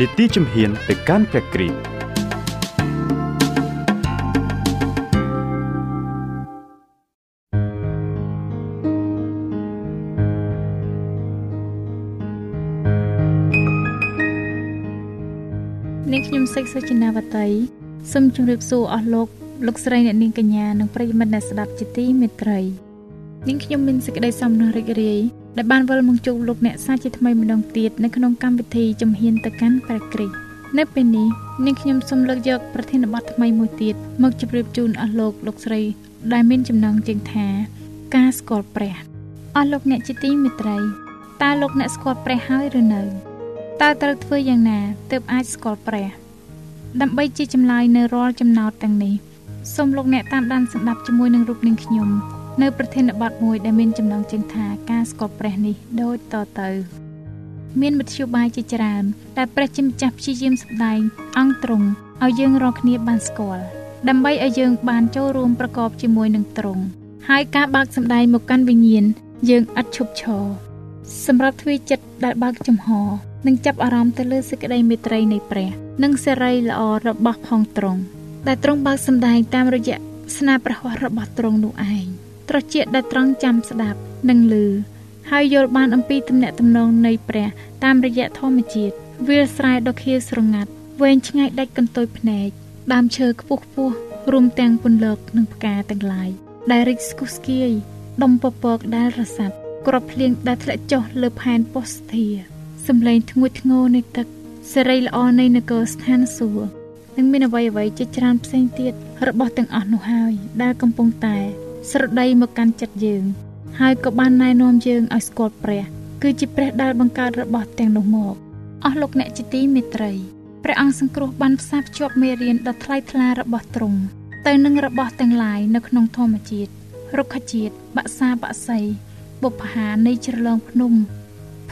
នីតិជំហានទៅកាន់ព្រះគ្រីស្ទនាងខ្ញុំសេចសុចិនាវតីសូមជម្រាបសួរអស់លោកលោកស្រីអ្នកនាងកញ្ញានិងប្រិយមិត្តអ្នកស្ដាប់ជាទីមេត្រីនាងខ្ញុំមានសេចក្តីសំណើរីករាយ ដែលបានវិលមកជួបលោកអ្នកសាជាថ្មីម្ដងទៀតនៅក្នុងកម្មវិធីជំហានទៅកាន់ព្រះគ្រីស្ទនៅពេលនេះនាងខ្ញុំសូមលើកយកប្រធានបទថ្មីមួយទៀតមកជម្រាបជូនអស់លោកលោកស្រី ដែលមានចំណងជើងថា ការស្គាល់ព្រះអស់លោកអ្នកជាទីមេត្រីតើលោកអ្នកស្គាល់ព្រះហើយឬនៅតើត្រូវធ្វើយ៉ាងណាទើបអាចស្គាល់ព្រះដើម្បីជាចម្លើយនៅរាល់ចំណោទទាំងនេះសូមលោកអ្នកតាមដានស្ដាប់ជាមួយនឹងរូបនាងខ្ញុំ នៅប្រធានបទមួយដែលមានចំណងជើងថាការស្គាល់ព្រះនេះដូចតទៅមានមធ្យោបាយជាច្រើនដែលព្រះជាម្ចាស់ព្យាយាមសម្ដែងអង្គទ្រង់ឲ្យយើងរាល់គ្នាបានស្គាល់ដើម្បីឲ្យយើងបានចូលរួមប្រកបជាមួយនឹងទ្រង់ហើយការបើកសម្ដែងមកកាន់វិញ្ញាណយើងឥតឈប់ឈរសម្រាប់ទ្វាចិត្តដែលបើកចំហនិងចាប់អារម្មណ៍ទៅលើសេចក្តីមេត្រីនៃព្រះនិងសេរីល្អរបស់ផងទ្រង់ដែលទ្រង់បើកសម្ដែងតាមរយៈស្នាព្រះហស្ថរបស់ទ្រង់នោះឯង ត្រចៀកដែលត្រង់ចាំស្ដាប់និងឮហើយយល់បានអំពីទំនាក់ទំនងនៃព្រះតាមរយៈធម្មជាតិវាលស្រែដ៏ខៀវស្រងាត់វែងឆ្ងាយដាច់កន្ទុយភ្នែកដើមឈើខ្ពស់ខ្ពស់រួមទាំងពន្លកនិងផ្កាទាំងឡាយដែលរិចស្គុះស្គាយដុំពពកដែលរសាត់ក្របភ្លៀងដែលធ្លាក់ចុះលើផែនពោស្ធាសំឡេងធ្ងួចធ្ងរនៃទឹកសេរីល្អនៃនគរស្ថានសួគ៌និងមានអ្វីអ្វីជាច្រើនផ្សេងទៀតរបស់ទាំងអស់នោះហើយដែលកំពុងតែ ស្រដីមកកាន់ចិត្តយើង ហើយក៏បានណែនាំយើងឲ្យស្គាល់ព្រះ គឺជាព្រះដែលបង្កើតរបស់ទាំងនោះមកអស់លោកអ្នកជាទីមេត្រីព្រះអង្គសង្គ្រោះបានផ្សារភ្ជាប់មេរៀនដ៏ថ្លៃថ្លារបស់ទ្រង់ទៅនឹងរបស់ទាំងឡាយនៅក្នុងធម្មជាតិរុក្ខជាតិបក្សាបក្សីបុព្វហានៃជ្រលងភ្នំ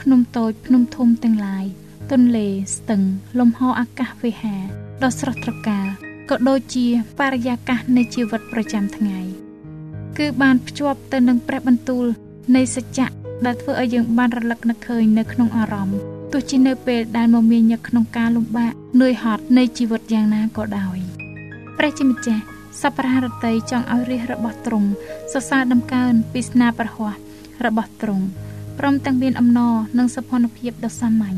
ភ្នំតូចភ្នំធំទាំងឡាយទន្លេស្ទឹងលំហអាកាសវេហាដ៏ស្រស់ត្រកាលក៏ដូចជាបរិយាកាសនៃជីវិតប្រចាំថ្ងៃ គឺបានភ្ជាប់ទៅនឹងព្រះបន្ទូលនៃសច្ចៈដែលធ្វើឲ្យយើងបានរលឹកនឹកឃើញនៅក្នុងអារម្មណ៍ទោះជានៅពេលដែលមមាញឹកក្នុងការលំបាកនឿយហត់នៃជីវិតយ៉ាងណាក៏ដោយព្រះជាម្ចាស់សពរហរតីចង់ឲ្យរាជរបស់ទ្រង់សរសើរដំកើងពីស្នាប្រហ័សរបស់ទ្រង់ព្រមទាំងមានអំណរនិងសុភណភាពដ៏សាមញ្ញ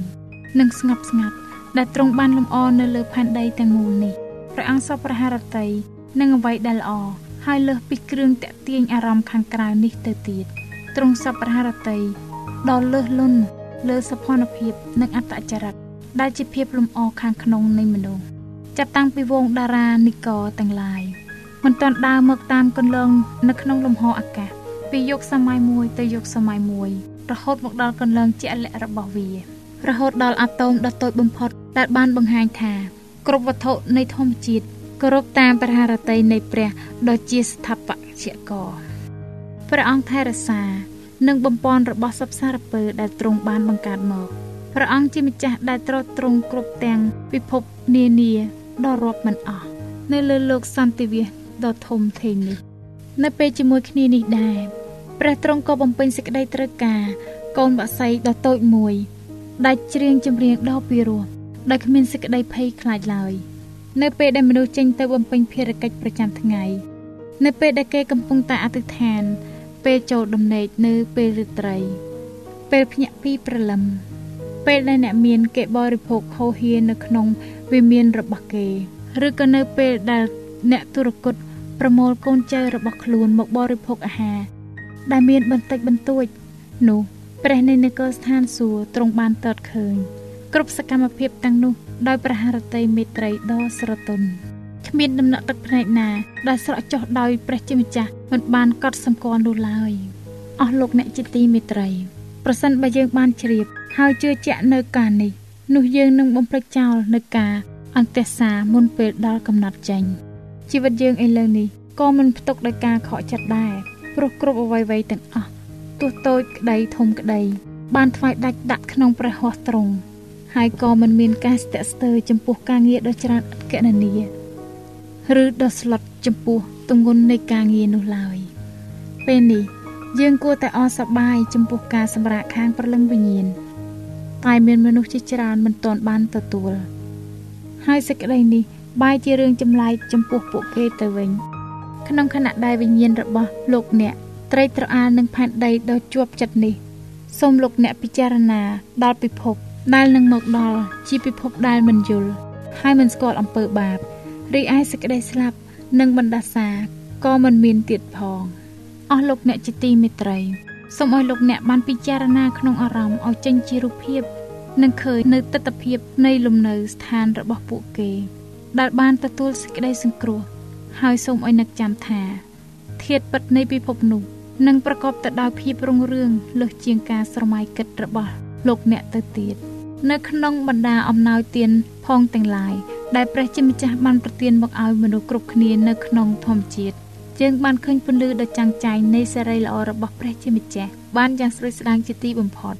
និងស្ងប់ស្ងាត់ដែលទ្រង់បានលំអនៅលើផែនដីទាំងមូលនេះព្រះអង្គសពរហរតីនិងអ្វីដែលល្អ ហើយលើសពីគ្រឿងតាក់ទាញអារម្មណ៍ខាងក្រៅនេះទៅទៀតទ្រង់សពរហរតីដល់លើសលន់លើសភនភាពនិងអត្តចរិតដែលជាភាពលំអខាងក្នុងនៃមនុស្សចាប់តាំងពីវងតារានិកទាំងឡាយមិនទាន់ដើរមកតាមកន្លងនៅក្នុងលំហអាកាសពីយុគសម័យមួយទៅយុគសម័យមួយរហូតមកដល់កន្លងជាក់លាក់របស់វា រហូតដល់អាតូមដ៏តូចបំផុតដែលបានបង្ហាញថាគ្រប់វត្ថុនៃធម្មជាតិ គោរពតាមព្រះハរតីនៃព្រះដ៏ជាស្ថាបត្យករព្រះអង្គថែរក្សានិងបំពន់របស់សពសារពើដែលទ្រង់បានបង្កើតមកព្រះអង្គជាម្ចាស់ដែលត្រួតត្រងគ្រប់ទាំងពិភពនានាដ៏រាប់មិនអស់នៅលើលោកសន្តិវិសដ៏ធំធេងនេះនៅពេលជាមួយគ្នានេះដែរព្រះទ្រង់ក៏បំពេញសេចក្តីត្រូវការកូនបក្សីដ៏តូចមួយដែលច្រៀងចម្រៀងដ៏ពីរោះដោយគ្មានសេចក្តីភ័យខ្លាចឡើយ។ នៅពេលដែលមនុស្សចេញទៅបំពេញភារកិច្ចប្រចាំថ្ងៃនៅពេលដែលគេកំពុងតែអធិដ្ឋាន ពេលចូលដំណេកនៅពេលរាត្រី ពេលភ្ញាក់ពីព្រលឹមពេលដែលអ្នកមានគេបរិភោគហូហៀនៅក្នុងវាមានរបស់គេ ឬក៏នៅពេលដែលអ្នកទុរគតប្រមូលកូនចៅរបស់ខ្លួនមកបរិភោគអាហារដែលមានបន្តិចបន្តួច នោះព្រះនៃនគរស្ថានសួគ៌ទ្រង់បានតតឃើញ គ្រប់សកម្មភាពទាំងនោះដោយប្រហារតីមេត្រីដ៏ស្រទន់គ្មានដំណក់ទឹកភ្នែកណាដែលស្រក់ចុះដោយព្រះជាម្ចាស់មិនបានកត់សម្គាល់នោះឡើយអស់លោកអ្នកជាទីមេត្រី ប្រសិនបើយើងបានជ្រាបហើយជឿជាក់នៅការនេះនោះយើងនឹងបំភ្លេចចោលនៅការអន្តេសាមុនពេលដល់កំណត់ចេញជីវិតយើងឥឡូវនេះក៏មិនផ្ទុកដោយការខកចិត្តដែរព្រោះគ្រប់អ្វីៗទាំងអស់ទោះតូចក្តីធំក្តីបានថ្វាយដាច់ដាក់ក្នុងព្រះហស្ថទ្រង់ ហើយក៏មិនមានការស្ទាក់ស្ទើរចំពោះការងារដ៏ច្រើនឥតកណនាឬដ៏ស្លុតចំពោះទម្ងន់នៃការងារនោះឡើយពេលនេះយើងគួរតែអរសប្បាយចំពោះការសម្រាកខាងព្រលឹងវិញ្ញាណតែមានមនុស្សជាច្រើនមិនទាន់បានទទួល ហើយសេចក្តីនេះបែរជារឿងចម្លែកចំពោះពួកគេទៅវិញ ក្នុងខណៈដែលវិញ្ញាណរបស់លោកអ្នកត្រេកត្រអាលនឹងផែនដីដ៏ជាប់ចិត្តនេះសូមលោកអ្នកពិចារណាដល់ពិភព ដែលនឹងមកដល់ជាពិភពដែលមិនយល់ហើយមិនស្គាល់អំពើបាបរីឯសេចក្តីស្លាប់និងបណ្ដាសាក៏មិនមានទៀតផងអស់លោកអ្នកជាទីមេត្រីសូមឲ្យលោកអ្នកបានពិចារណាក្នុងអារម្មណ៍ឲ្យចេញជារូបភាពនិងឃើញនៅទស្សនវិជ្ជានៃលំនៅស្ថានរបស់ពួកគេ ដែលបានទទួលសេចក្តីសង្គ្រោះហើយសូមឲ្យនឹកចាំថាធាតពិតនៃពិភពនោះនឹងប្រកបទៅដោយភាពរុងរឿងលើសជាងការស្រមៃគិតរបស់លោកអ្នកទៅទៀត នៅក្នុងបណ្ដាអំណោយទានផងទាំងឡាយដែលព្រះជាម្ចាស់បានប្រទានមកឲ្យមនុស្សគ្រប់គ្នានៅក្នុងធម្មជាតិយើងបានឃើញពន្លឺដ៏ចាំងចែងនៃសេរីល្អរបស់ព្រះជាម្ចាស់បានយ៉ាងស្រួយស្ដាងជាទីបំផុត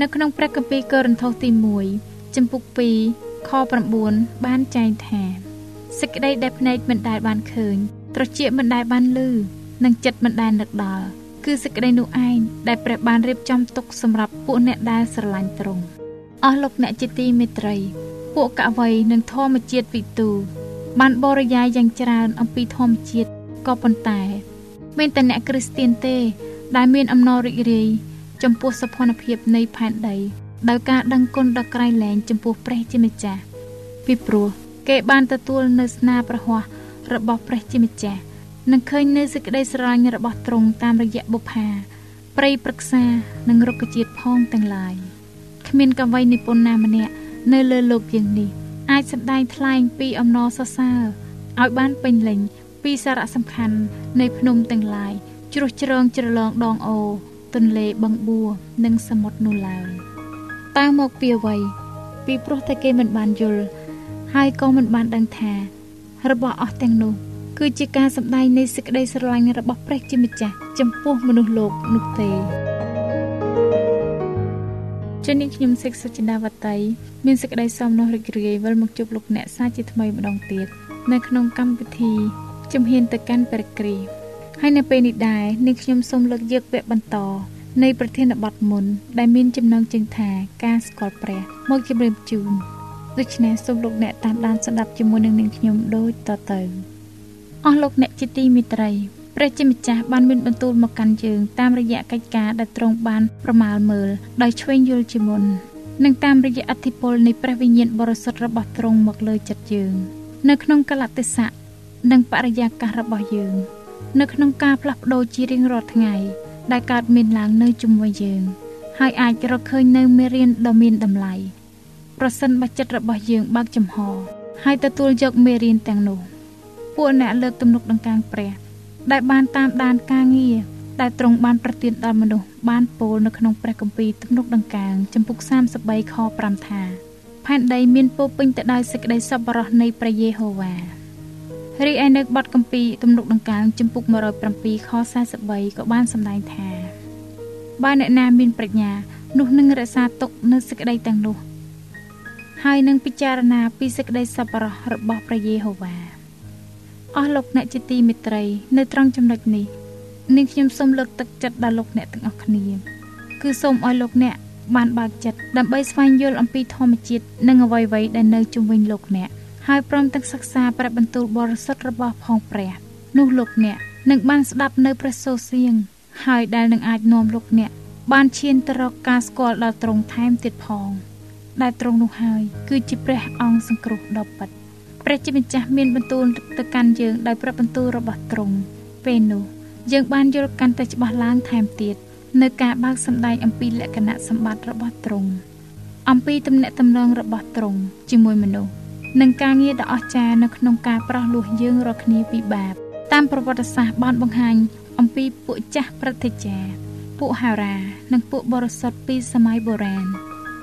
នៅក្នុងព្រះគម្ពីរកូរិនថូសទី1ចំពុក2ខ9បានចែងថាសេចក្តីដែលភ្នែកមិនដែលបានឃើញត្រចៀកមិនដែលបានឮនិងចិត្តមិនដែលនឹកដល់គឺសេចក្តីនោះឯងដែលព្រះបានរៀបចំទុកសម្រាប់ពួកអ្នកដែលស្រឡាញ់ទ្រង់ អស់លោកអ្នកជាទីមេត្រី ពួកកវីនិងធម្មជាតិវិទូ បានបរិយាយយ៉ាងច្រើនអំពីធម្មជាតិក៏ប៉ុន្តែមានតែអ្នកគ្រីស្ទៀនទេ ដែលមានអំណររីករាយចំពោះសភនភាពនៃផែនដីដោយការដឹងគុណដ៏ក្រៃលែងចំពោះព្រះជាម្ចាស់ពីព្រោះគេបានទទួលនៅស្នាប្រហ័សរបស់ព្រះជាម្ចាស់និងឃើញនៅសេចក្តីស្រឡាញ់របស់ទ្រង់តាមរយៈបុប្ផាព្រៃព្រឹក្សានិងរុក្ខជាតិផងទាំងឡាយ គ្មានកវីនិពន្ធណាម្នាក់នៅលើលោកយ៉ាងនេះអាចសម្ដែងថ្លែងពីអំណរសរសើរឲ្យបានពេញលេញពីសារៈសំខាន់នៃភ្នំទាំងឡាយជ្រោះជ្រងជ្រលងដងអូទន្លេបឹងបួរនិងសមុទ្រនោះឡើយតើមកពីអ្វីពីព្រោះតែគេមិនបានយល់ហើយក៏មិនបានដឹងថា របស់អស់ទាំងនោះ គឺជាការសម្ដែងនៃសេចក្តីស្រឡាញ់របស់ព្រះជាម្ចាស់ចំពោះមនុស្សលោកនោះទេ ជនេះខ្ញុំសិក្សាចិន្តាវតីមានសេចក្តីសោមនស្សរីករាយវិលមកជួបលោកអ្នកសាជាថ្មីម្ដងទៀតនៅក្នុងកម្មវិធីជំហានទៅកាន់ព្រះគ្រីស្ទហើយនៅពេលនេះដែរនាងខ្ញុំសូមលើកយកវគ្គបន្តនៃប្រធានបទមុន ដែលមានចំណងជើងថាការស្គាល់ព្រះមកជម្រាបជូនដូច្នេះសូមលោកអ្នកតាមដានស្ដាប់ជាមួយនឹងនាងខ្ញុំដូចតទៅអស់លោកអ្នកជាទីមេត្រី ព្រះជាម្ចាស់បានមានបន្ទូលមកកាន់យើងតាមរយៈកិច្ចការដែលទ្រង់បានប្រមាលមើលដោយឆ្វេងយល់ជាមុននិងតាមរយៈអធិពលនៃព្រះវិញ្ញាណបរិសុទ្ធរបស់ទ្រង់មកលើចិត្តយើងនៅក្នុងកលតិសៈនិងបរិយាកាសរបស់យើងនៅក្នុងការផ្លាស់ប្ដូរជារៀងរាល់ថ្ងៃដែលកើតមានឡើងនៅជំនួយយើង ហើយអាចរកឃើញនៅមេរៀនដ៏មានតម្លៃប្រសិនបើចិត្តរបស់យើងបើកចំហ ហើយទទួលយកមេរៀនទាំងនោះ ពួកអ្នកលើកទំនុកដង្កើងព្រះ ដែលបានតាមដានការងារដែលទ្រង់បានប្រទានដល់មនុស្សបានពោលនៅក្នុងព្រះគម្ពីរទំនុកដង្កើងចំពុក33ខ5ថាផែនដីមានពោពេញទៅដោយសេចក្តីសប្បុរសនៃព្រះយេហូវ៉ារីឯនៅបទគម្ពីរទំនុកដង្កើងចំពុក107ខ43ក៏បានសម្ដែងថាបើអ្នកណាមានប្រាជ្ញានោះនឹងរក្សាទុកនៅសេចក្តីទាំងនោះហើយនឹងពិចារណាពីសេចក្តីសប្បុរសរបស់ព្រះយេហូវ៉ា អស់លោកអ្នកជាទីមេត្រី នៅត្រង់ចំណុចនេះនាងខ្ញុំសូមលើកទឹកចិត្តដល់លោកអ្នកទាំងអស់គ្នា គឺសូមឲ្យលោកអ្នកបានបើកចិត្តដើម្បីស្វែងយល់អំពីធម្មជាតិនិងអ្វីៗដែលនៅជុំវិញលោកអ្នកហើយព្រមទាំងសិក្សាព្រះបន្ទូលបរិសុទ្ធរបស់ផងព្រះនោះលោកអ្នកនឹងបានស្ដាប់នៅព្រះសូរសៀងហើយដែលនឹងអាចនាំលោកអ្នកបានឈានទៅរកការស្គាល់ដល់ទ្រង់ថែមទៀតផង ដែលទ្រង់នោះហើយគឺជាព្រះអង្គសង្គ្រោះដ៏ពិត ព្រះជាម្ចាស់មានបន្ទូលទៅកាន់យើងដោយព្រះបន្ទូលរបស់ទ្រង់ពេលនោះយើងបានយល់កាន់តែច្បាស់ឡើងថែមទៀតនៅការបើកសម្ដែងអំពីលក្ខណៈសម្បត្តិរបស់ទ្រង់អំពីទំនាក់ទំនងរបស់ទ្រង់ជាមួយមនុស្សនិងការងារដ៏អស្ចារ្យនៅក្នុងការប្រោះលោះយើងរាល់គ្នាពីបាបតាមប្រវត្តិសាស្ត្របានបង្ហាញអំពីពួកចាស់ព្រឹទ្ធាចារ្យពួកហារ៉ានិងពួកបរិសុទ្ធពីសម័យបុរាណ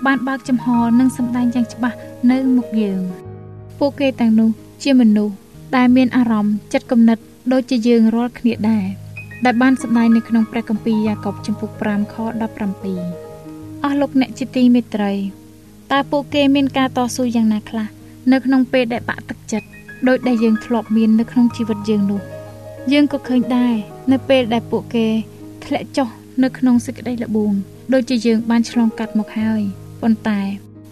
បានបើកចំហនិងសម្ដែងយ៉ាងច្បាស់នៅមុខយើង ពួកគេទាំងនោះជាមនុស្សដែលមានអារម្មណ៍ចិត្តគំនិតដូចជាយើងរាល់គ្នាដែរដែលបានសម្ដែងនៅក្នុងព្រះគម្ពីរយ៉ាកុបចំពុក5ខ17អស់លោកអ្នកជាទីមេត្រីតើពួកគេមានការតស៊ូយ៉ាងណាខ្លះនៅក្នុងពេលដែលបាក់ទឹកចិត្តដោយដែលយើងធ្លាប់មាននៅក្នុងជីវិតយើងនោះយើងក៏ឃើញដែរនៅពេលដែលពួកគេធ្លាក់ចុះនៅក្នុងសេចក្តីល្បួងដូចជាយើងបានឆ្លងកាត់មកហើយប៉ុន្តែ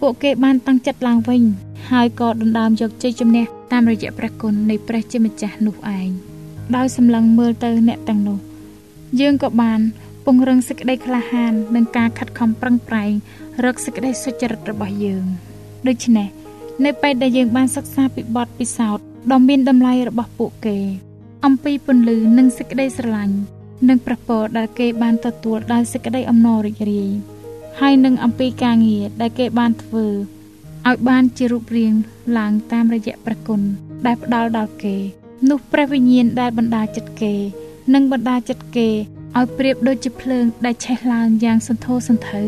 ពួកគេបានតាំងចិត្តឡើងវិញ ហើយក៏ដណ្ដើមយកជ័យជំនះតាមរយៈព្រះគុណនៃព្រះជាម្ចាស់នោះឯងដោយសម្លឹងមើលទៅអ្នកទាំងនោះ យើងក៏បានពង្រឹងសេចក្តីក្លាហាននិងការខិតខំប្រឹងប្រែងរកសេចក្តីសុចរិតរបស់យើងដូច្នេះនៅពេលដែលយើងបានសិក្សាពីបទពិសោធន៍ដ៏មានតម្លៃរបស់ពួកគេ អំពីពន្លឺនិងសេចក្តីស្រឡាញ់និងប្រពរដែលគេបានទទួលដោយសេចក្តីអំណររីករាយ ហើយនឹងអំពីការងារដែលគេបានធ្វើឲ្យបានជារូបរាងឡើងតាមរយៈព្រះគុណដែលផ្ដល់ដល់គេ នោះព្រះវិញ្ញាណដែលបណ្ដាចិត្តគេ និងបណ្ដាចិត្តគេឲ្យប្រៀបដូចជាភ្លើងដែលឆេះឡើងយ៉ាងសន្ធោសន្ធៅ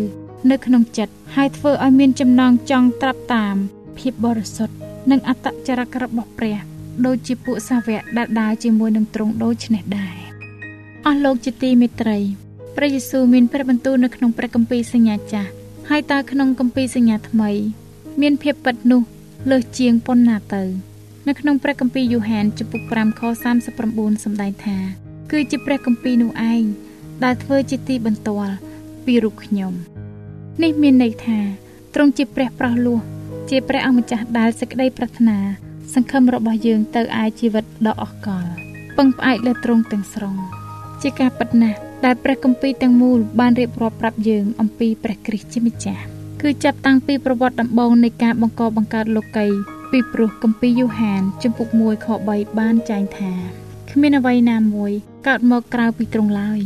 នៅក្នុងចិត្តហើយធ្វើឲ្យមានចំណងចង់ត្រាប់តាម ភាពបរិសុទ្ធនិងអត្តចរិតរបស់ព្រះដូចជាពួកសាវកដែលដើរជាមួយនឹងទ្រង់ដូចនេះដែរអស់លោកជាទីមេត្រី ព្រះយេស៊ូវមានព្រះបន្ទូលនៅក្នុងព្រះគម្ពីរសញ្ញាចាស់ហើយតើក្នុងគម្ពីរសញ្ញាថ្មី មានភាពពិតនោះលើសជាងប៉ុណ្ណាទៅ នៅក្នុងព្រះគម្ពីរយូហានចំពុក5ខ39សម្ដែងថា គឺជាព្រះគម្ពីរនោះឯងដែលធ្វើជាទីបន្ទាល់ពីរូបខ្ញុំនេះមានន័យថាទ្រង់ជាព្រះប្រោះលោះជាព្រះអង្គម្ចាស់ដែលសេចក្តីប្រាថ្នា សង្ឃឹមរបស់យើងទៅឯជីវិតដ៏អស្ចារ្យពឹងផ្អែកលើទ្រង់ទាំងស្រុងជាការពិតណាស់ ដែលព្រះគម្ពីរទាំងមូលបានរៀបរាប់ប្រាប់យើងអំពីព្រះគ្រីស្ទជាម្ចាស់គឺចាប់តាំងពីប្រវត្តិដំបូងនៃការបង្កបង្កើតលោកីពីព្រោះគម្ពីរយូហានជំពូក1ខ3បានចែងថាគ្មានអ្វីណាមួយកើតមកក្រៅពីទ្រង់ឡើយ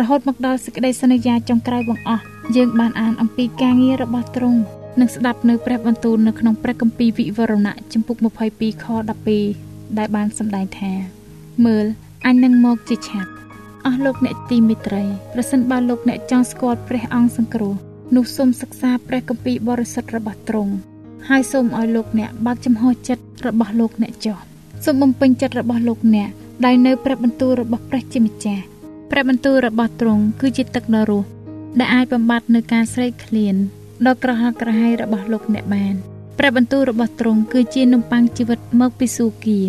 រហូតមកដល់សេចក្តីសន្យាចុងក្រោយបង្អស់យើងបានអានអំពីការងាររបស់ទ្រង់និងស្ដាប់នៅព្រះបន្ទូលនៅក្នុងព្រះគម្ពីរវិវរណៈចំពុក22ខ12ដែលបានសម្ដែងថាមើលអញនឹងមកជាឆាប់ អស់លោកអ្នកទីមេត្រីប្រសិនបើលោកអ្នកចង់ស្គាល់ព្រះអង្គសង្គ្រោះនោះសូមសិក្សាព្រះគម្ពីរបរិសុទ្ធរបស់ទ្រង់ហើយសូមឲ្យលោកអ្នកបើកចំហចិត្តរបស់លោកអ្នកចុះសូមបំពេញចិត្តរបស់លោកអ្នកដោយនៅព្រះបន្ទូលរបស់ព្រះជាម្ចាស់ព្រះបន្ទូលរបស់ទ្រង់គឺជាទឹកដ៏រស់ដែលអាចបំបត្តិនៅការស្រេកឃ្លានដ៏ក្រហល់ក្រហាយរបស់លោកអ្នកបានព្រះបន្ទូលរបស់ទ្រង់គឺជានំប៉័ងជីវិតមកពីសួគ៌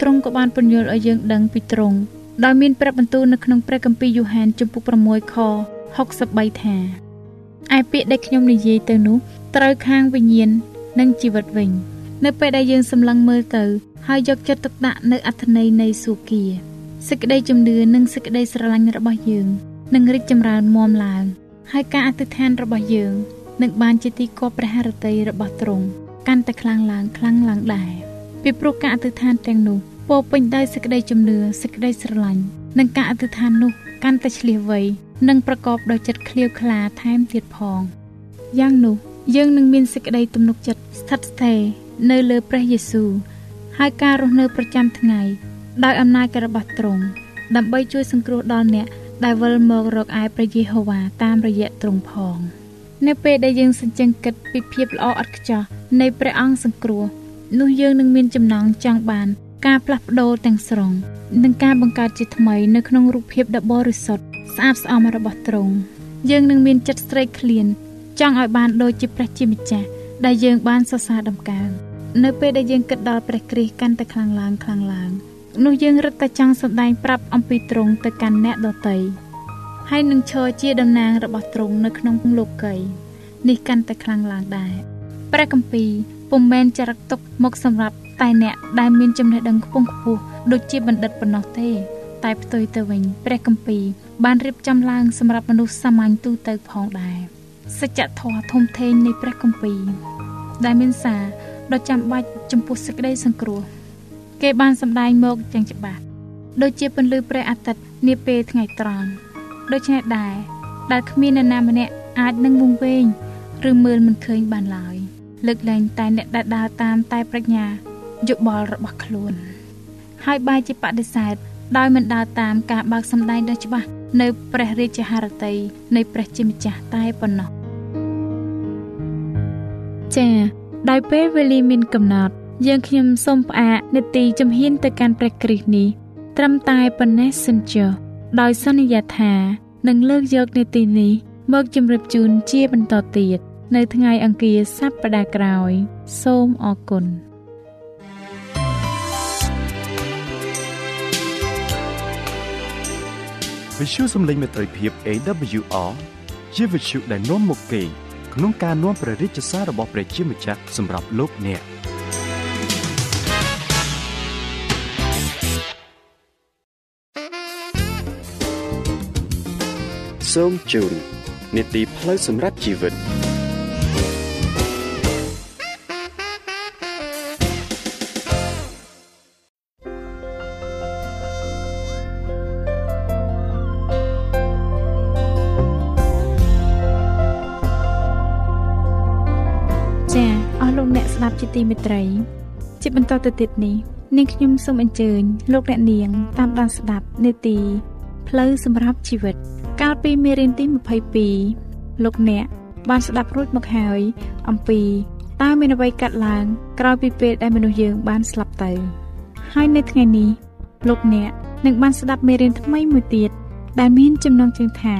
ទ្រង់ក៏បានពន្យល់ឲ្យយើងដឹងពីទ្រង់ ដោយមានព្រះបន្ទូលនៅក្នុងព្រះគម្ពីរយូហានជំពូក6ខ63ថាឯពាក្យដែលខ្ញុំនិយាយទៅនោះត្រូវខាងវិញ្ញាណនិងជីវិតវិញ នៅពេលដែលយើងសម្លឹងមើលទៅ ហើយយកចិត្តទុកដាក់នៅអត្ថន័យនៃសុគាសេចក្តីជំនឿនិងសេចក្តីស្រឡាញ់របស់យើងនឹងរីកចម្រើនមាំឡើង ហើយការអធិដ្ឋានរបស់យើងនឹងបានជាទីគប់ព្រះハរតីរបស់ទ្រង់កាន់តែខ្លាំងឡើងខ្លាំងឡើងដែរពីព្រោះការអធិដ្ឋានទាំងនោះ ពោពេញដោយសេចក្តីជំនឿសេចក្តីស្រឡាញ់និងការអធិដ្ឋាននោះកាន់តែឆ្លៀសវៃនិងប្រកបដោយចិត្តឃ្លាវខ្លាថែមទៀតផងយ៉ាងនោះយើងនឹងមានសេចក្តីទំនុកចិត្តស្ថិតស្ថេរនៅលើព្រះយេស៊ូវហើយការរស់នៅប្រចាំថ្ងៃដោយអំណាចរបស់ទ្រង់ដើម្បីជួយសង្គ្រោះដល់អ្នកដែលវិលមករកឯព្រះយេហូវ៉ាតាមរយៈទ្រង់ផង នៅពេលដែលយើងសញ្ជឹងគិតពីភាពល្អឥតខ្ចោះនៃព្រះអង្គសង្គ្រោះនោះយើងនឹងមានចំណងចង់បាន ការផ្លាស់ប្ដូរទាំងស្រុងនិងការបង្កើតជាថ្មីនៅក្នុងរូបភាពដ៏បរិសុទ្ធស្អាតស្អំរបស់ទ្រង់យើងនឹងមានចិត្តស្រេកឃ្លានចង់ឲ្យបានដូចជាព្រះជាម្ចាស់ដែលយើងបានសរសើរដំកើងនៅពេលដែលយើងគិតដល់ព្រះគ្រីស្ទកាន់តែខ្លាំងឡើងខ្លាំងឡើងនោះយើងរឹតតែចង់សម្ដែងប្រាប់អំពីទ្រង់ទៅកាន់អ្នកដទៃហើយនឹងឈរជាតំណាងរបស់ទ្រង់នៅក្នុងលោកីនេះកាន់តែខ្លាំងឡើងដែរព្រះគម្ពីរពុំមែនចរិតទុកមកសម្រាប់ តែអ្នកដែលមានចំណេះដឹងខ្ពង់ខ្ពស់ដូចជាបណ្ឌិតប៉ុណ្ណោះទេ តែផ្ទុយទៅវិញព្រះគម្ពីរបានរៀបចំឡើងសម្រាប់មនុស្សសាមញ្ញទូទៅផងដែរសច្ចធម៌ធំធេងនៃព្រះគម្ពីរដែលមានសារដ៏ចាំបាច់ចំពោះសេចក្តីសង្គ្រោះ គេបានសម្ដែងមកយ៉ាងច្បាស់ដូចជាពន្លឺព្រះអាទិត្យនាពេលថ្ងៃត្រង់ដូច្នេះដែរដែលគ្មាននរណាម្នាក់អាចនឹងវង្វេងឬមើលមិនឃើញបានឡើយលើកលែងតែអ្នកដែលដើរតាមតែប្រាជ្ញា យោបល់របស់ខ្លួន ហើយបែរជាបដិសេធដោយមិនដើរតាមការបើកសម្ដែងដ៏ច្បាស់នៅព្រះរាជហឫទ័យនៃព្រះជាម្ចាស់តែប៉ុណ្ណោះចា៎ដោយពេលវេលាមានកំណត់យើងខ្ញុំសូមផ្អាកនេតិជំហានទៅកាន់ព្រះគ្រីស្ទនេះត្រឹមតែប៉ុណ្ណេះសិនចុះដោយសន្យាថានឹងលើកយកនេតិនេះមកជម្រាបជូនជាបន្តទៀតនៅថ្ងៃអង្គារសប្តាហ៍ក្រោយ សូមអរគុណ វិទ្យុសំឡេងមេត្រីភាព AWR ជាវិទ្យុដែលនាំមកពីក្នុងការនាំព្រះរាជសាររបស់ព្រះជាម្ចាស់សម្រាប់លោកអ្នកសូមជូននីតិផ្លូវសម្រាប់ជីវិត ជាទីមេត្រី ជាបន្តទៅទៀតនេះនាងខ្ញុំសូមអញ្ជើញលោកអ្នកនាង តាមដានស្ដាប់នេតិផ្លូវសម្រាប់ជីវិត កាលពីមេរៀនទី22លោកអ្នកបានស្ដាប់រួចមកហើយអំពីតើមានអ្វីកាត់ឡើងក្រោយពីពេលដែលមនុស្សយើងបានស្លាប់ទៅហើយនៅថ្ងៃនេះលោកអ្នកនឹងបានស្ដាប់មេរៀនថ្មីមួយទៀតដែលមានចំណងជើងថា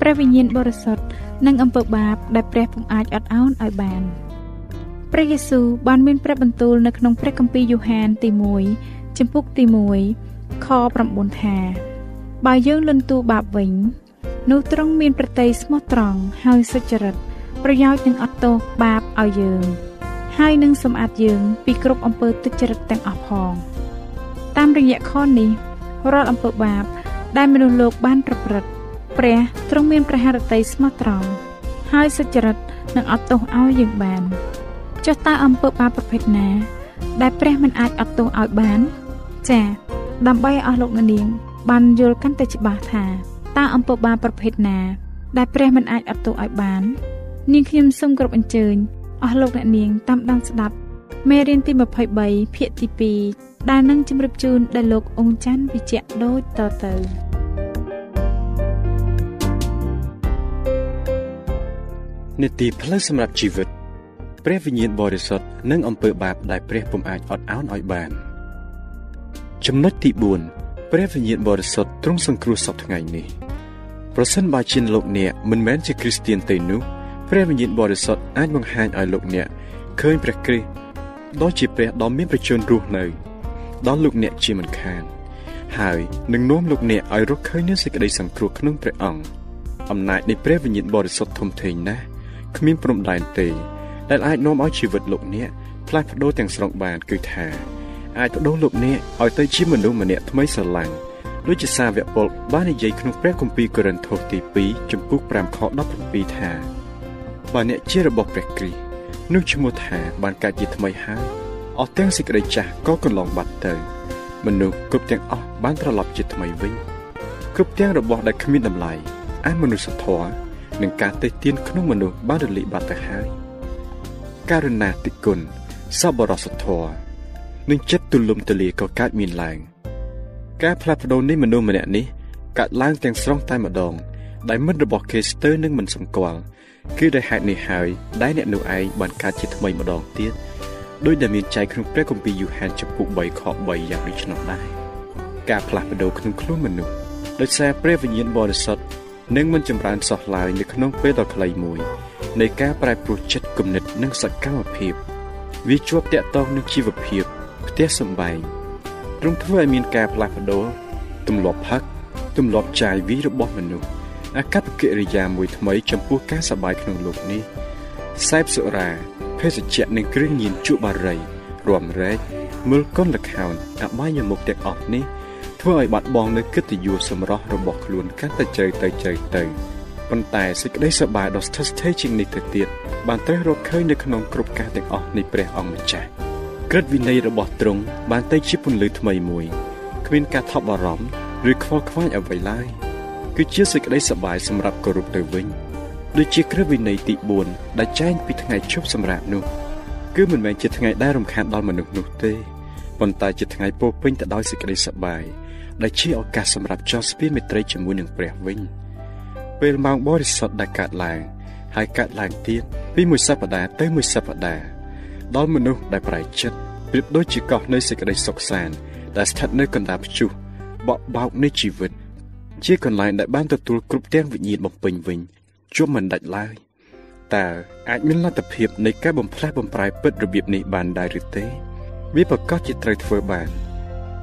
ព្រះវិញ្ញាណបរិសុទ្ធនិងអំពើបាបដែលព្រះពុំអាចអត់ឱនឲ្យបាន។ ព្រះយេស៊ូវបានមានព្រះបន្ទូលនៅក្នុងព្រះគម្ពីរយ៉ូហានទី1ចំពុកទី1ខ9ថាបើយើងលន់តួបាបវិញនោះទ្រង់មានប្រតិយស្មោះត្រង់ហើយសុចរិតប្រយោជន៍នឹងអត់ទោសបាបឲ្យយើង ហើយនឹងសម្អាតយើង ពីគ្រប់អំពើទុច្ចរិតទាំងអស់ផង តាមរយៈខនេះរាល់អំពើបាប ដែលមនុស្សលោកបានប្រព្រឹត្តព្រះទ្រង់មានព្រះハរតីស្មោះត្រង់ហើយសុចរិតនឹងអត់ទោសឲ្យយើងបាន ចុះតើអំពើបាបប្រភេទណា ដែលព្រះមិនអាចអត់ទោសឲ្យបាន ចា៎ដើម្បីឲ្យអស់លោកអ្នកនាង បានយល់កាន់តែច្បាស់ថាតើអំពើបាបប្រភេទណា ដែលព្រះមិនអាចអត់ទោសឲ្យបាន នាងខ្ញុំសូមគោរពអញ្ជើញអស់លោកអ្នកនាងតាមដានស្ដាប់មេរៀនទី23ភាគទី2ដែលនឹងជម្រាបជូនដល់លោកអង្ចាន់វិជ្ជៈដូចតទៅនេតិផ្លូវសម្រាប់ជីវិត ព្រះវិញ្ញាណបរិសុទ្ធនិងអំពើបាបដែលព្រះពុំអាចអត់ឱនឲ្យបានចំណុចទី4ព្រះវិញ្ញាណបរិសុទ្ធទ្រង់សង្គ្រោះសពថ្ងៃនេះប្រសិនបើជាលោកអ្នកមិនមែនជាគ្រីស្ទៀនទេនោះព្រះវិញ្ញាណបរិសុទ្ធអាចបង្ហាញឲ្យលោកអ្នកឃើញព្រះគ្រីស្ទដ៏ជាព្រះដ៏មានប្រជញ្ញរស់នៅដល់លោកអ្នកជាមិនខាន ហើយនឹងនាំលោកអ្នកឲ្យរកឃើញនូវសេចក្តីសង្គ្រោះក្នុងព្រះអង្គអំណាចនៃព្រះវិញ្ញាណបរិសុទ្ធធំធេងណាស់គ្មានព្រំដែនទេ ដែលអាចនាំឲ្យជីវិតលោកអ្នកផ្លាស់ប្ដូរទាំងស្រុងបានគឺថាអាចបដូរលោកអ្នកឲ្យទៅជាមនុស្សម្នាក់ថ្មីស្រឡាញ់ដូចជាសាវកពលបាននិយាយក្នុងព្រះគម្ពីរកូរិនថូសទី2ចំពុក5ខ17ថាបើអ្នកជារបស់ព្រះគ្រីស្ទនោះឈ្មោះថាបានកើតជាថ្មីហើយអស់ទាំងសេចក្តីចាស់ក៏កន្លងបាត់ទៅ មនុស្សគ្រប់ទាំងអស់បានត្រឡប់ជាថ្មីវិញគ្រប់ទាំងរបស់ដែលគ្មានតម្លៃអមនុស្សធម៌និងការតេះទៀនក្នុងមនុស្សបានរលាយបាត់ទៅហើយ ករណាតិគុណសប្បុរសធម៌និងចិត្តទូលំទូលាយក៏កើតមានឡើង ការផ្លាស់ប្ដូរនៃមនុស្សម្នាក់នេះកើតឡើងទាំងស្រុងតែម្ដង ដែលមិត្តរបស់គេស្ទើរនឹងមិនសម្គាល់គឺដោយហេតុនេះហើយដែលអ្នកនោះឯងបានកើតជាថ្មីម្ដងទៀតដោយដែលមានចែងក្នុងព្រះគម្ពីរយូហានចំពុក3ខ3យ៉ាងដូចនោះដែរការផ្លាស់ប្ដូរក្នុងខ្លួនមនុស្សដោយសារព្រះវិញ្ញាណបរិសុទ្ធនឹងមិនចម្រើនសោះឡើយនៅក្នុងពេលដ៏ខ្លីមួយ នៃការប្រែប្រួលចិត្តគំនិតនិងសកម្មភាព វាជាប់តាក់ទងនឹងជីវភាពផ្ទះសម្បែងទ្រង់ធ្វើឲ្យមានការផ្លាស់ប្ដូរទម្លាប់ផឹកទម្លាប់ចាយវីរបស់មនុស្សអាកប្បកិរិយាមួយថ្មីចំពោះការសប្បាយក្នុងលោកនេះសេពសុរាភេសជ្ជៈនិងគ្រឿងញៀនជក់បារីរំរែកមើលកុនលខោនអបាយមុខទាំងអស់នេះធ្វើឲ្យបាត់បង់នូវកិត្តិយសសម្រស់របស់ខ្លួនកាន់តែជ្រៅទៅជ្រៅទៅ ប៉ុន្តែសេចក្តីសប្បាយដ៏ស្ថិតស្ថេរជាងនេះទៅទៀតបានត្រូវរកឃើញនៅក្នុងគ្រប់ការទាំងអស់នៃព្រះអង្គម្ចាស់ក្រឹតវិន័យរបស់ទ្រង់បានទៅជាពន្លឺថ្មីមួយគ្មានការថប់បារម្ភឬខ្វល់ខ្វាយអ្វីឡើយគឺជាសេចក្តីសប្បាយសម្រាប់គោរពទៅវិញដូចជាក្រឹតវិន័យទី4ដែលចែងពីថ្ងៃជប់សម្រាប់នោះគឺមិនមែនជាថ្ងៃដែលរំខានដល់មនុស្សនោះទេប៉ុន្តែជាថ្ងៃពោពេញទៅដោយសេចក្តីសប្បាយដែលជាឱកាសសម្រាប់ចោះស្ពានមេត្រីជាមួយនឹងព្រះវិញ ពេលម៉ោងបរិសុទ្ធដែលកើតឡើងហើយកើតឡើងទៀតពីមួយសប្តាហ៍ទៅមួយសប្តាហ៍ដល់មនុស្សដែលប្រែចិត្តប្រៀបដូចជាកោះនៃសេចក្តីសុខសាន្តដែលស្ថិតនៅកណ្ដាលព្យុះបក់បោកនៃជីវិត ជាកន្លែងដែលបានទទួលគ្រប់ទាំងវិញ្ញាណបំពេញវិញជុំមិនដាច់ឡើយតើអាចមានលទ្ធភាពនៃការបំផ្លាស់បំប្រែពិតរបៀបនេះបានដែរឬទេវាប្រកាសជាត្រូវធ្វើបាន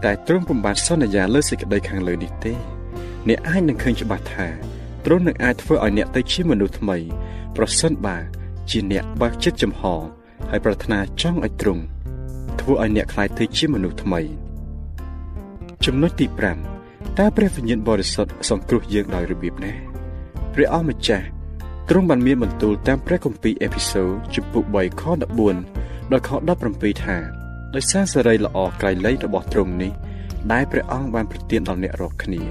តែទ្រង់ពុំបានសន្យាលើសេចក្តីខាងលើនេះទេអ្នកអាចនឹងឃើញច្បាស់ថា ទ្រង់នឹងអាចធ្វើឲ្យអ្នកទៅជាមនុស្សថ្មី ប្រសិនបើជាអ្នកបើកចិត្តចំហហើយប្រាថ្នាចង់ឲ្យទ្រង់ធ្វើឲ្យអ្នកខ្លាយទៅជាមនុស្សថ្មី ចំណុចទី5តើព្រះវិញ្ញាណបរិសុទ្ធសង្គ្រោះយើងដោយរបៀបណាព្រះអម្ចាស់ទ្រង់បានមានបន្ទូលតាមព្រះគម្ពីរអេពីសូតជំពូក3ខ14ដល់ខ17ថាដោយសារសេរីល្អក្រៃលែងរបស់ទ្រង់នេះដែលព្រះអង្គបានប្រទានដល់អ្នករាល់គ្នា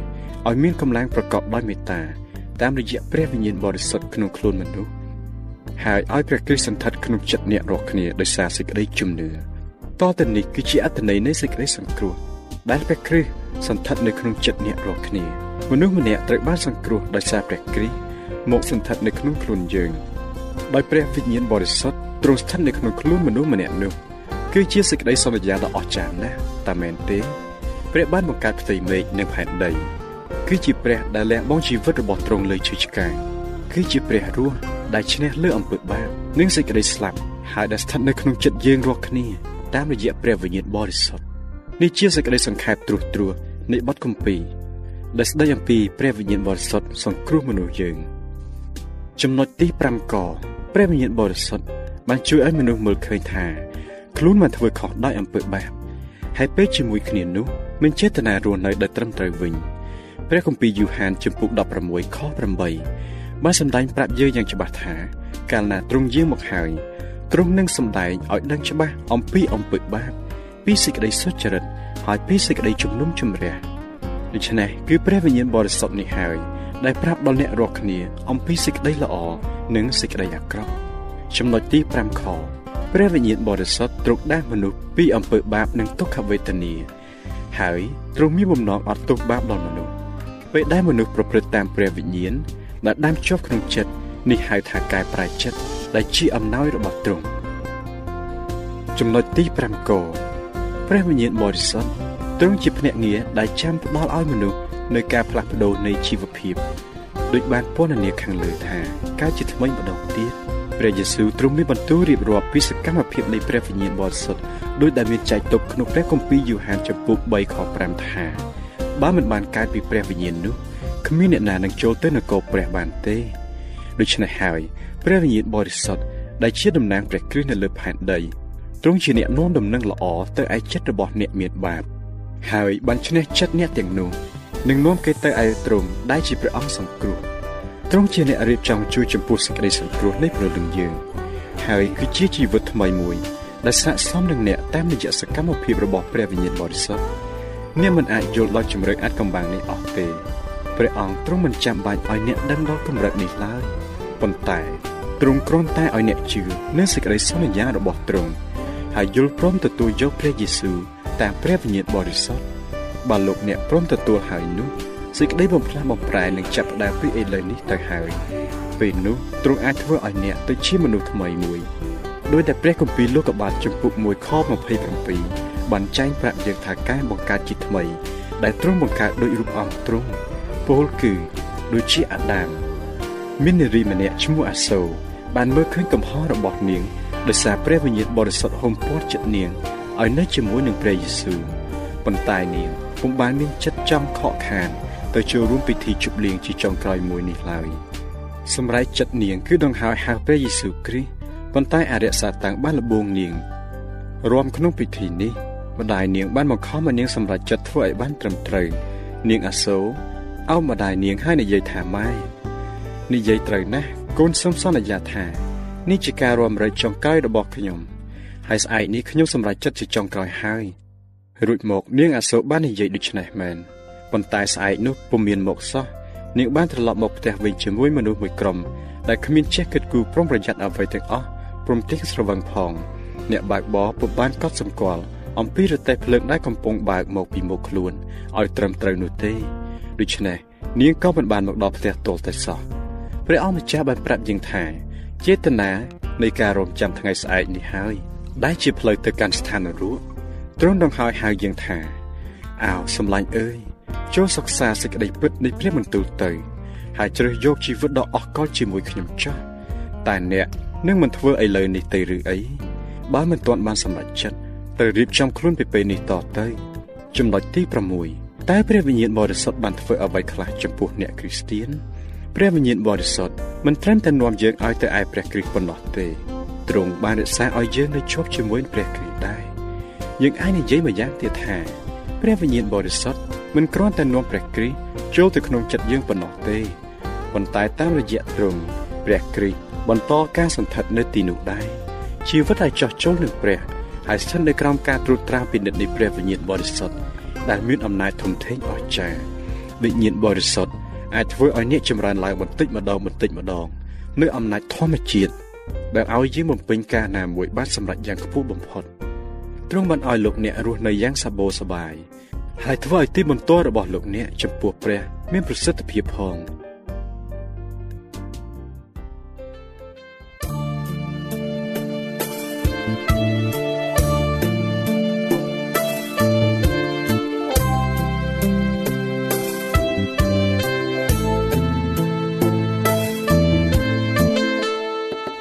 ឲ្យមានកម្លាំងប្រកបដោយមេត្តា តាមរយៈព្រះវិញ្ញាណបរិសុទ្ធក្នុងខ្លួនមនុស្សហើយឲ្យព្រះគ្រីស្ទសន្ធិដ្ឋក្នុងចិត្តអ្នករាល់គ្នាដោយសារសេចក្តីជំនឿតទៅនេះគឺជាអត្ថន័យនៃសេចក្តីសង្គ្រោះដែលព្រះគ្រីស្ទសន្ធិដ្ឋនៅក្នុងចិត្តអ្នករាល់គ្នាមនុស្សម្នាក់ត្រូវបានសង្គ្រោះដោយសារព្រះគ្រីស្ទមកសន្ធិដ្ឋនៅក្នុងខ្លួនយើងដោយព្រះវិញ្ញាណបរិសុទ្ធទ្រង់ស្ថិតនៅក្នុងខ្លួនមនុស្សម្នាក់នោះគឺជាសេចក្តីសន្យាដ៏អស្ចារ្យណាស់តែមែនទេព្រះបានបង្កើតផ្ទៃមេឃនិងផែនដី គឺជាព្រះដែលលះបង់ជីវិតរបស់ទ្រង់លើឈើឆ្កាងគឺជាព្រះរស់ដែលឈ្នះលើអំពើបាបនិងសេចក្តីស្លាប់ហើយដែលស្ថិតនៅក្នុងចិត្តយើងរាល់គ្នាតាមរយៈព្រះវិញ្ញាណបរិសុទ្ធនេះជាសេចក្តីសង្ខេបត្រួសត្រាសនៃបទគម្ពីរដែលស្ដីអំពីព្រះវិញ្ញាណបរិសុទ្ធសង្គ្រោះមនុស្សយើងចំណុចទី5កព្រះវិញ្ញាណបរិសុទ្ធបានជួយឲ្យមនុស្សមើលឃើញថាខ្លួនបានធ្វើខុសដោយអំពើបាបហើយពេលជាមួយគ្នានោះមិនចេតនារស់នៅដោយត្រឹមត្រូវវិញ ព្រះគម្ពីរយូហានជំពូក16ខ8បានសម្ដែងប្រាប់យើងយ៉ាងច្បាស់ថាកាលណាទ្រង់យាងមកហើយទ្រង់នឹងសម្ដែងឲ្យដឹងច្បាស់អំពីអំពើបាបពីសេចក្តីសុចរិតហើយពីសេចក្តីជំនុំជម្រះដូច្នេះគឺព្រះវិញ្ញាណបរិសុទ្ធនេះហើយដែលប្រាប់ដល់អ្នករាល់គ្នាអំពីសេចក្តីល្អនិងសេចក្តីអាក្រក់ចំណុចទី5ខព្រះវិញ្ញាណបរិសុទ្ធទ្រង់ដាស់មនុស្សពីអំពើបាបនិងទុក្ខវេទនាហើយទ្រង់មានបំណងអត់ទោសបាបដល់មនុស្ស ពេលដែលមនុស្សប្រព្រឹត្តតាមព្រះវិញ្ញាណដែលដាំជាប់ក្នុងចិត្តនេះហៅថាកែប្រែចិត្តដែលជាអំណោយរបស់ទ្រង់ចំណុចទី5កព្រះវិញ្ញាណបរិសុទ្ធទ្រង់ជាភ្នាក់ងារដែលចាំផ្ដល់ឲ្យមនុស្សនៅការផ្លាស់ប្ដូរនៃជីវភាពដូចបានពណ៌នាខាងលើថាការជាថ្មីម្ដងទៀតព្រះយេស៊ូវទ្រង់មានបន្ទូលរៀបរាប់ពីសកម្មភាពនៃព្រះវិញ្ញាណបរិសុទ្ធដោយដែលមានចែកទុកក្នុងព្រះគម្ពីរយូហានចំពុក3ខ5ថា បើមិនបានកើតពីព្រះវិញ្ញាណនោះគ្មានអ្នកណានឹងចូលទៅនគរព្រះបានទេដូច្នេះហើយព្រះវិញ្ញាណបរិសុទ្ធដែលជាតំណាងព្រះគ្រីស្ទនៅលើផែនដីទ្រង់ជាអ្នកនាំដំណឹងល្អទៅឯចិត្តរបស់អ្នកមានបាបហើយបានឈ្នះចិត្តអ្នកទាំងនោះនឹងនាំគេទៅឯទ្រង់ដែលជាព្រះអង្គសង្គ្រោះទ្រង់ជាអ្នករៀបចំជួយចំពោះសេចក្តីសង្គ្រោះនៃព្រះលឹងយើងហើយគឺជាជីវិតថ្មីមួយដែលស័ក្តិសមនឹងអ្នកតាមរយៈសកម្មភាពរបស់ព្រះវិញ្ញាណបរិសុទ្ធ អ្នកមិនអាចយល់ដល់ជំរឿនអាចកំបាំងនេះអស់ទេព្រះអង្គទ្រង់មិនចាំបាច់ឲ្យអ្នកដឹងដល់កម្រិតនេះឡើយប៉ុន្តែទ្រង់គ្រាន់តែឲ្យអ្នកជឿនៅសេចក្តីសន្យារបស់ទ្រង់ហើយយល់ព្រមទទួលយកព្រះយេស៊ូវតាមព្រះវិញ្ញាណបរិសុទ្ធបើលោកអ្នកព្រមទទួលហើយនោះសេចក្តីបំផ្លាស់បំប្រែនឹងចាប់ផ្ដើមពីឥឡូវនេះទៅហើយពេលនោះទ្រង់អាចធ្វើឲ្យអ្នកទៅជាមនុស្សថ្មីមួយដោយតែព្រះគម្ពីរលោកុបាទចំពុក1ខ27 បានចែងប្រាប់យើងថាការបង្កើតជាថ្មី ដែលទ្រង់បង្កើតដោយរូបអង្គទ្រង់ពលគឺដូចជាអាដាមមាននារីម្នាក់ឈ្មោះអាសូបានមើលឃើញកំហុសរបស់នាងដោយសារព្រះវិញ្ញាណបរិសុទ្ធហុំព័ទ្ធចិត្តនាងឲ្យនៅជាមួយនឹងព្រះយេស៊ូវប៉ុន្តែនាងពុំបានមានចិត្តចង់ខកខាន ទៅចូលរួមពិធីជប់លៀងជាចុងក្រោយមួយនេះឡើយសម្រាប់ចិត្តនាងគឺដង្ហើយហៅព្រះយេស៊ូវគ្រីស្ទប៉ុន្តែអរិយសាតាំងបានលបងនាងរួមក្នុងពិធីនេះ ម្ដាយនាងបានបង្ខំឲ្យនាងសម្រេចចិត្តធ្វើឲ្យបានត្រឹមត្រូវនាងអាសូអោបម្ដាយនាងហើយនិយាយថាម៉ែនិយាយត្រូវណាស់កូនសូមសន្យាថានេះជាការរួមរែកចុងក្រោយរបស់ខ្ញុំហើយស្អែកនេះខ្ញុំសម្រេចចិត្តជាចុងក្រោយហើយរួចមកនាងអាសូរបាននិយាយដូច្នេះមែនប៉ុន្តែស្អែកនោះពុំមានមកសោះនាងបានត្រឡប់មកផ្ទះវិញជាមួយមនុស្សមួយក្រុមដែលគ្មានចេះគិតគូរប្រុងប្រយ័ត្នអ្វីទាំងអស់ព្រមទាំងស្រវឹងផង អ្នកបើកបរពុំបានកត់សម្គាល់ អំពីរទេះភ្លើងដែលកំពុងបើកមកពីមុខខ្លួនឲ្យត្រឹមត្រូវនោះទេដូច្នេះនាងក៏មិនបានមកដល់ផ្ទះទាល់តែសោះព្រះអង្គម្ចាស់បានប្រាប់យើងថាចេតនានៃការរំចាំថ្ងៃស្អែកនេះហើយដែលជាផ្លូវទៅកាន់ស្ថាននរកទ្រង់ដងហើយហៅយើងថាអោសម្លាញ់អើយចូលសិក្សាសេចក្តីពិតនៃព្រះបន្ទូលទៅហើយជ្រើសយកជីវិតដ៏អស្ចារ្យជាមួយខ្ញុំចាស់តែអ្នកនឹងមិនធ្វើឥឡូវនេះទេឬអីបើមិនទាន់បានសម្រេចចិត្ត ត្រូវរៀបចំខ្លួនពីពេលនេះតទៅ ចំណុចទី6តើព្រះវិញ្ញាណបរិសុទ្ធបានធ្វើអ្វីខ្លះចំពោះអ្នកគ្រីស្ទៀនព្រះវិញ្ញាណបរិសុទ្ធមិនត្រឹមតែនាំយើងឲ្យទៅឯព្រះគ្រីស្ទប៉ុណ្ណោះទេទ្រង់បានរក្សាឲ្យយើងនៅជាប់ជាមួយព្រះគ្រីស្ទដែរយើងអាចនិយាយមួយយ៉ាងទៀតថាព្រះវិញ្ញាណបរិសុទ្ធមិនគ្រាន់តែនាំព្រះគ្រីស្ទចូលទៅក្នុងចិត្តយើងប៉ុណ្ណោះទេប៉ុន្តែតាមរយៈទ្រង់ព្រះគ្រីស្ទបន្តការសន្ធិដ្ឋនៅទីនោះដែរជីវិតឲ្យចោះចូលនឹងព្រះ ហើយស្ថិតនៅក្រោមការត្រួតត្រាពិនិត្យនៃព្រះវិញ្ញាណបរិសុទ្ធដែលមានអំណាចធំធេងអស្ចារ្យវិញ្ញាណបរិសុទ្ធអាចធ្វើឲ្យអ្នកចម្រើនឡើងបន្តិចម្ដងបន្តិចម្ដងនៅអំណាចធម្មជាតិដែលឲ្យយើងបំពេញការណាមួយបានសម្រេចយ៉ាងខ្ពស់បំផុតទ្រង់បានឲ្យលោកអ្នករស់នៅយ៉ាងសបោសបាយហើយធ្វើឲ្យទីបន្ទាល់របស់លោកអ្នកចំពោះព្រះ មានប្រសិទ្ធភាពផង